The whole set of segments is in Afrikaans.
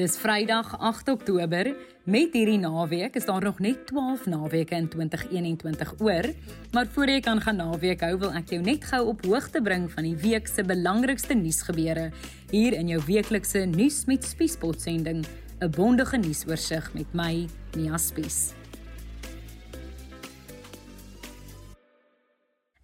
Dis Vrydag 8 Oktober. Met hierdie naweek is daar nog net 12 naweke in 2021 oor, maar voor jy kan gaan naweek hou, wil ek jou net gou op hoogte bring van die week se belangrikste nuusgebeure hier in jou weeklikse nuus met Spiespot sending, 'n bondige nuusoorseig met my, Mia Spies.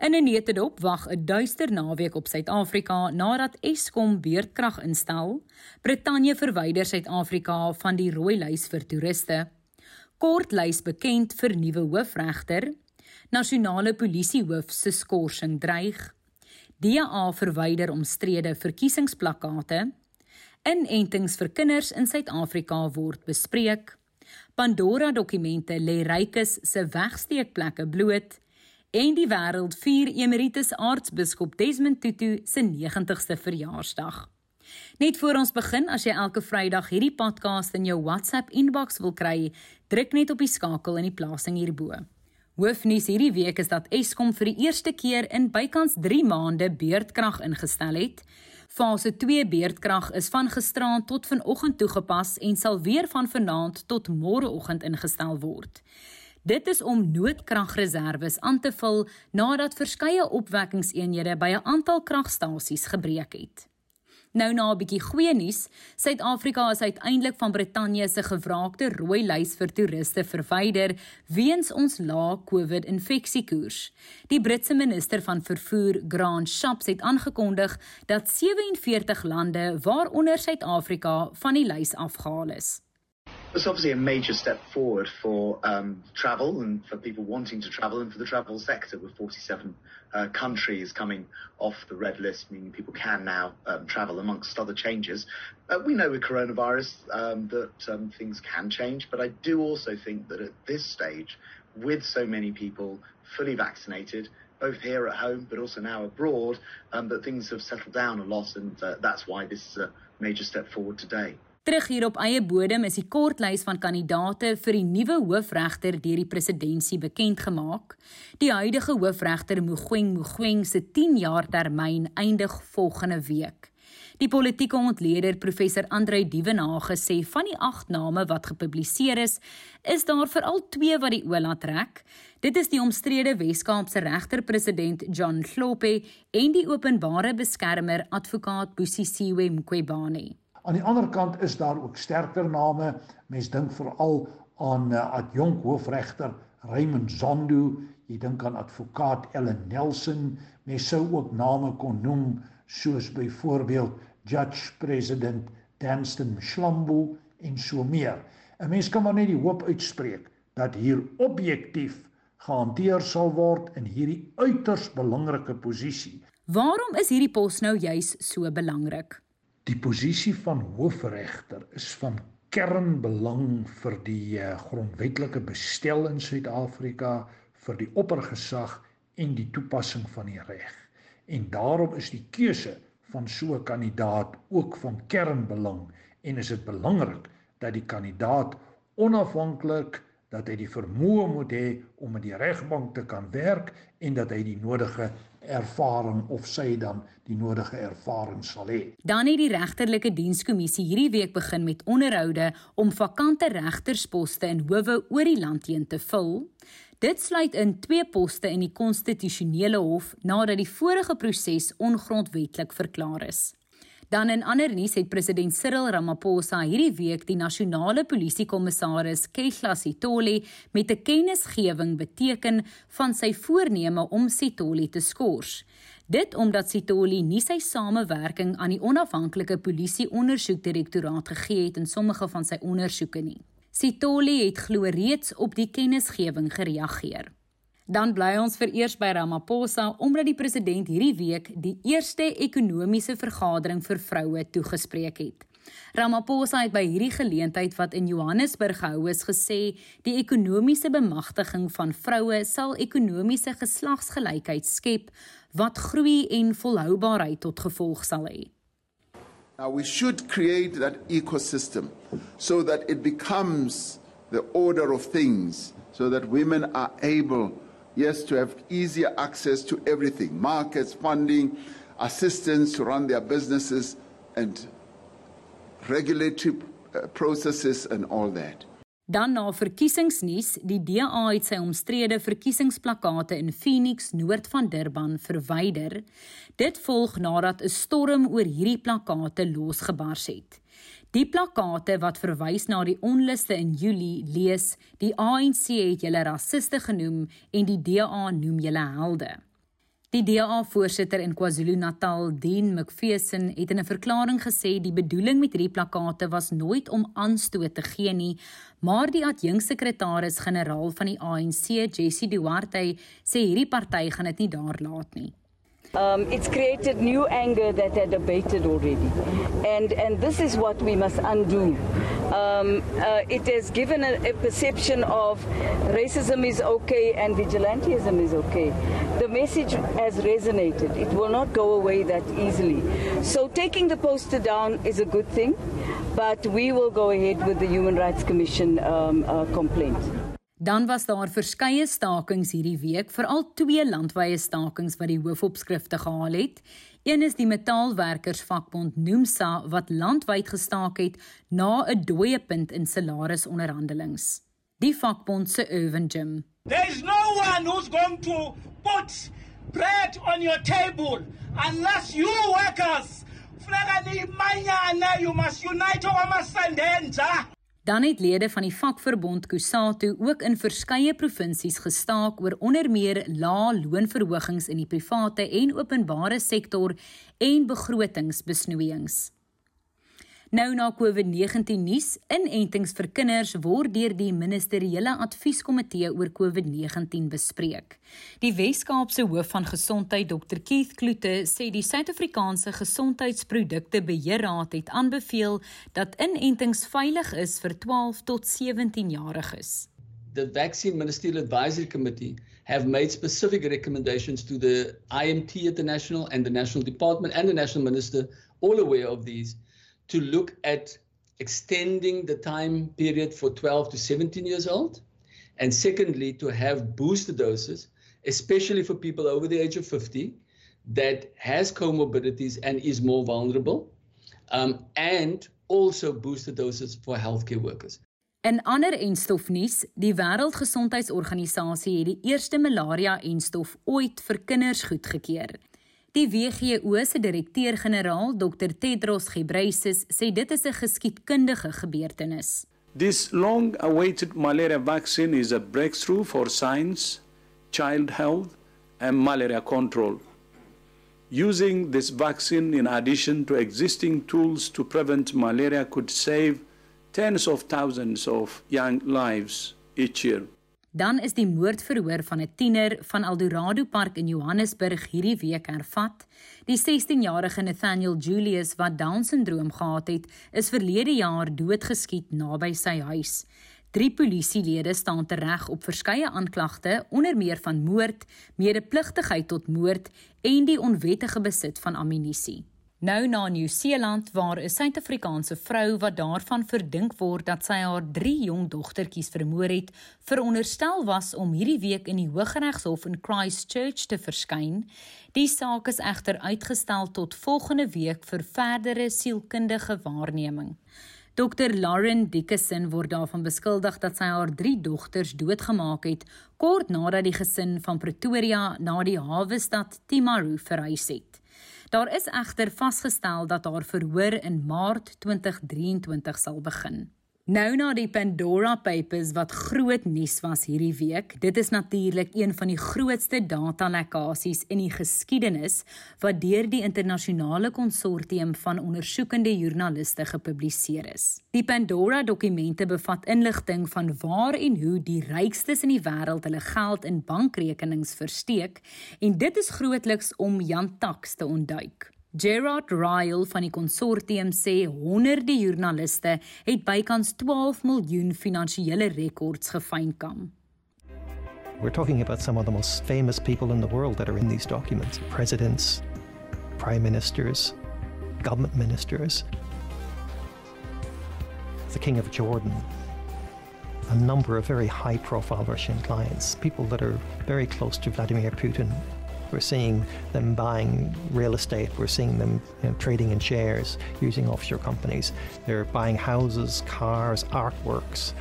In 'n netedop wag 'n duister naweek op Suid-Afrika nadat Eskom beurtkrag instel. Brittanje verwyder Suid-Afrika van die rooi lys vir toeriste. Kortlys bekend vir nuwe hoofregter. Nasionale polisiehoof se skorsing dreig. DA verwyder omstrede verkiesingsplakkate. Inentings vir kinders in Suid-Afrika word bespreek. Pandora dokumente lê rykes se wegsteekplekke bloot en die wêreld vier emeritus aartsbiskop Desmond Tutu se 90ste verjaarsdag. Net voor ons begin, as jy elke Vrydag hierdie podcast in jou WhatsApp inbox wil kry, druk net op die skakel in die plasing hierbo. Hoofnuus hierdie week is dat Eskom vir die eerste keer in bykans 3 maande beurtkrag ingestel het. Fase 2 beurtkrag is van gisteraand tot vanoggend toegepas en sal weer van vanaand tot môreoggend ingestel word. Dit is om noodkragreserwes aan te vul nadat verskeie opwekkingseenhede by 'n aantal kragstasies gebreek het. Nou na 'n bietjie goeie nuus, Suid-Afrika is uiteindelik van Brittanje se gevraagde rooi lys vir toeriste verwyder weens ons lae COVID-infeksiekoers. Die Britse minister van vervoer, Grant Shapps, het aangekondig dat 47 lande, waaronder Suid-Afrika, van die lys afgehaal is. It's obviously a major step forward for um, travel and for people wanting to travel and for the travel sector with 47 uh, countries coming off the red list, meaning people can now um, travel amongst other changes. Uh, we know with coronavirus um, that um, things can change, but I do also think that at this stage, with so many people fully vaccinated, both here at home but also now abroad, um, that things have settled down a lot, and uh, that's why this is a major step forward today. Terug hier op eie bodem is die kortlys van kandidaate vir die nuwe hoofregter deur die presidentskap bekend gemaak. Die huidige hoofregter Mogoeng Mogoeng se 10 jaar termyn eindig volgende week. Die politieke ontleder professor Andrei Dievenage sê van die 8 name wat gepubliseer is, is daar veral 2 wat die ola trek. Dit is die omstrede Weskaapse regter-president John Klope en die openbare beskermer advokaat Busisiwe Mqwebane. Aan die ander kant is daar ook sterker name. Mens dink veral aan uh, adjunk hoofregter Raymond Zondo, jy dink aan advokaat Ellen Nelson. Mens sou ook name kon noem soos byvoorbeeld Judge President Danstan Mshlambo en so meer. 'n Mens kan maar net die hoop uitspreek dat hier objektief gehanteer sal word in hierdie uiters belangrike posisie. Waarom is hierdie pos nou juis so belangrik? Die posisie van hoofregter is van kernbelang vir die eh, grondwetlike bestel in Suid-Afrika vir die oppergesag en die toepassing van die reg. En daarom is die keuse van so 'n kandidaat ook van kernbelang en is dit belangrik dat die kandidaat onafhanklik dat hy die vermoë moet hê om met die regbank te kan werk en dat hy die nodige ervaring of sy dan die nodige ervaring sal hê. Dan het die regterlike dienskommissie hierdie week begin met onderhoude om vakante regtersposte in howe oor die land heen te vul. Dit sluit in twee poste in die konstitusionele hof nadat die vorige proses ongrondwettig verklaar is. Dan in ander nuus het president Cyril Ramaphosa hierdie week die nasionale polisiekommissaris Kehla Sitole met 'n kennisgewing beteken van sy voorneme om Sitole te skors. Dit omdat Sitole nie sy samewerking aan die onafhanklike polisie ondersoekdirektoraat gegee het in sommige van sy ondersoeke nie. Sitole het glo reeds op die kennisgewing gereageer. Dan bly ons vereers by Ramaphosa omdat die president hierdie week die eerste ekonomiese vergadering vir vroue toegespreek het. Ramaphosa het by hierdie geleentheid wat in Johannesburg gehou is gesê die ekonomiese bemagtiging van vroue sal ekonomiese geslagsgelykheid skep wat groei en volhoubaarheid tot gevolg sal hê. Now we should create that ecosystem so that it becomes the order of things so that women are able yes, to have easier access to everything markets, funding, assistance to run their businesses, and regulatory processes and all that. Dan na verkiesingsnuus, die DA het sy omstrede verkiesingsplakate in Phoenix noord van Durban verwyder. Dit volg nadat 'n storm oor hierdie plakate losgebars het. Die plakate wat verwys na die onluste in Julie lees: "Die ANC het julle rassiste genoem en die DA noem julle helde." Die DA-voorsitter in KwaZulu-Natal, Dean McPherson, het in 'n verklaring gesê die bedoeling met hierdie plakate was nooit om aanstoot te gee nie, maar die adjunksekretaris-generaal van die ANC, Jesse Duarte, sê hierdie party gaan dit nie daar laat nie. Um, it's created new anger that had abated already. And, and this is what we must undo. Um, uh, it has given a, a, perception of racism is okay and vigilantism is okay. The message has resonated. It will not go away that easily. So taking the poster down is a good thing, but we will go ahead with the Human Rights Commission um, uh, complaint. Dan was daar verskeie stakings hierdie week, veral twee landwyse stakings wat die hoofopskrifte gehaal het. Een is die metaalwerkersvakbond Nomsa wat landwyd gestaak het na 'n dooie punt in salarisonderhandelings. Die vakbond se Irvin Jim. There is no one who's going to put bread on your table unless you workers Flagani manyana you must unite over Masandenja. Dan het lede van die vakverbond Kusatu ook in verskeie provinsies gestaak oor onder meer lae loonverhogings in die private en openbare sektor en begrotingsbesnoeiings. Nou na COVID-19 nuus, inentings vir kinders word deur die ministeriële advieskomitee oor COVID-19 bespreek. Die Wes-Kaapse hoof van gesondheid, Dr Keith Kloete, sê die Suid-Afrikaanse Gesondheidsprodukte Beheerraad het aanbeveel dat inentings veilig is vir 12 tot 17 jariges. The Vaccine Ministerial Advisory Committee have made specific recommendations to the IMT at the national and the national department and the national minister all aware of these to look at extending the time period for 12 to 17 years old. And secondly, to have booster doses, especially for people over the age of 50 that has comorbidities and is more vulnerable, um, and also booster doses for healthcare workers. In ander enstofnuus, die Wêreldgesondheidsorganisasie het die eerste malaria-enstof ooit vir kinders goedgekeur. Die WHO se direkteur-generaal, Dr Tedros Ghebreyesus, sê dit is 'n geskiedkundige gebeurtenis. This long-awaited malaria vaccine is a breakthrough for science, child health and malaria control. Using this vaccine in addition to existing tools to prevent malaria could save tens of thousands of young lives each year. Dan is die moordverhoor van 'n tiener van Eldorado Park in Johannesburg hierdie week hervat. Die 16-jarige Nathaniel Julius wat Down-sindroom gehad het, is verlede jaar doodgeskiet naby sy huis. Drie polisielede staan tereg op verskeie aanklagte, onder meer van moord, medepligtigheid tot moord en die onwettige besit van ammunisie. Nou na Nieu-Seeland waar 'n Suid-Afrikaanse vrou wat daarvan verdink word dat sy haar 3 jong dogtertjies vermoor het, veronderstel was om hierdie week in die Hooggeregshof in Christchurch te verskyn. Die saak is egter uitgestel tot volgende week vir verdere sielkundige waarneming. Dr Lauren Dickinson word daarvan beskuldig dat sy haar 3 dogters doodgemaak het kort nadat die gesin van Pretoria na die hawe stad Timaru verhuis het. Daar is egter vasgestel dat haar verhoor in Maart 2023 sal begin. Nou na die Pandora Papers wat groot nuus was hierdie week, dit is natuurlik een van die grootste datalekkasies in die geskiedenis wat deur die internasionale konsortium van ondersoekende joernaliste gepubliseer is. Die Pandora dokumente bevat inligting van waar en hoe die rykstes in die wêreld hulle geld in bankrekenings versteek en dit is grootliks om Jan Tax te ontduik. Gerard Ryle van die konsortium sê honderde joernaliste het bykans 12 miljoen finansiële rekords gefynkam. We're talking about some of the most famous people in the world that are in these documents. Presidents, prime ministers, government ministers, the King of Jordan, a number of very high profile Russian clients, people that are very close to Vladimir Putin We're seeing them buying real estate. We're seeing them you know, trading in shares using offshore companies. They're buying houses, cars, artworks.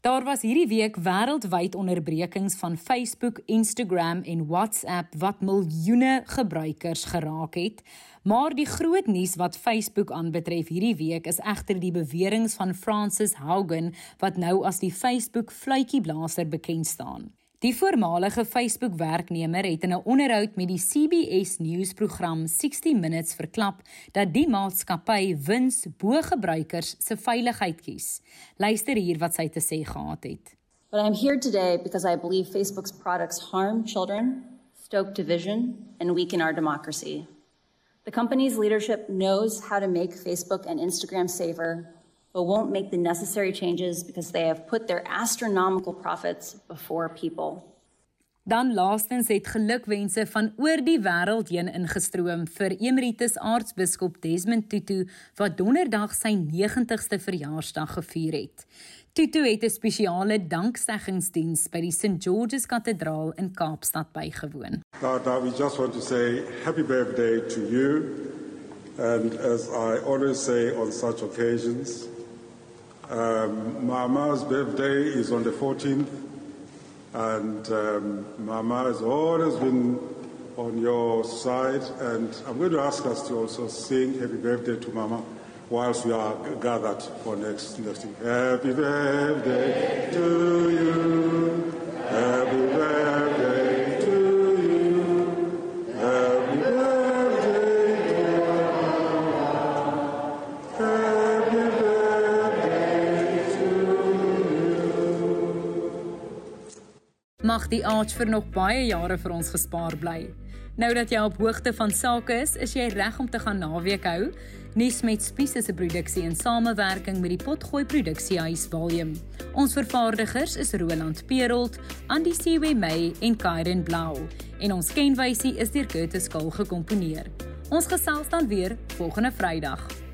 Daar was hierdie week wêreldwyd onderbrekings van Facebook, Instagram en WhatsApp wat miljoene gebruikers geraak het. Maar die groot nuus wat Facebook aanbetref hierdie week is egter die beweringe van Francis Haugen wat nou as die Facebook fluitjieblaser bekend staan. Die voormalige Facebook-werknemer het in 'n onderhoud met die CBS nuusprogram 60 Minutes verklap dat die maatskappy wins bo gebruikers se veiligheid kies. Luister hier wat sy te sê gehad het. But I'm here today because I believe Facebook's products harm children, stoke division, and weaken our democracy. The company's leadership knows how to make Facebook and Instagram safer but won't make the necessary changes because they have put their astronomical profits before people. Dan laastens het gelukwense van oor die wêreld heen ingestroom vir Emeritus Aartsbiskop Desmond Tutu wat donderdag sy 90ste verjaarsdag gevier het. Tutu het 'n spesiale dankseggingsdiens by die St George's Kathedraal in Kaapstad bygewoon. Now, now we just want to say happy birthday to you and as I always say on such occasions Um, Mama's birthday is on the 14th, and um, Mama has always been on your side. And I'm going to ask us to also sing Happy Birthday to Mama whilst we are gathered for next next thing. Happy birthday to you. Happy Mag die Arch vir nog baie jare vir ons gespaar bly. Nou dat jy op hoogte van sake is, is jy reg om te gaan naweek hou. Nuus met Spies is 'n produksie in samewerking met die Potgooi Produksiehuis Volume. Ons vervaardigers is Roland Perolt, Andy Siwe May en Kairen Blau en ons kenwysie is deur Curtis Kul gekomponeer. Ons gesels dan weer volgende Vrydag.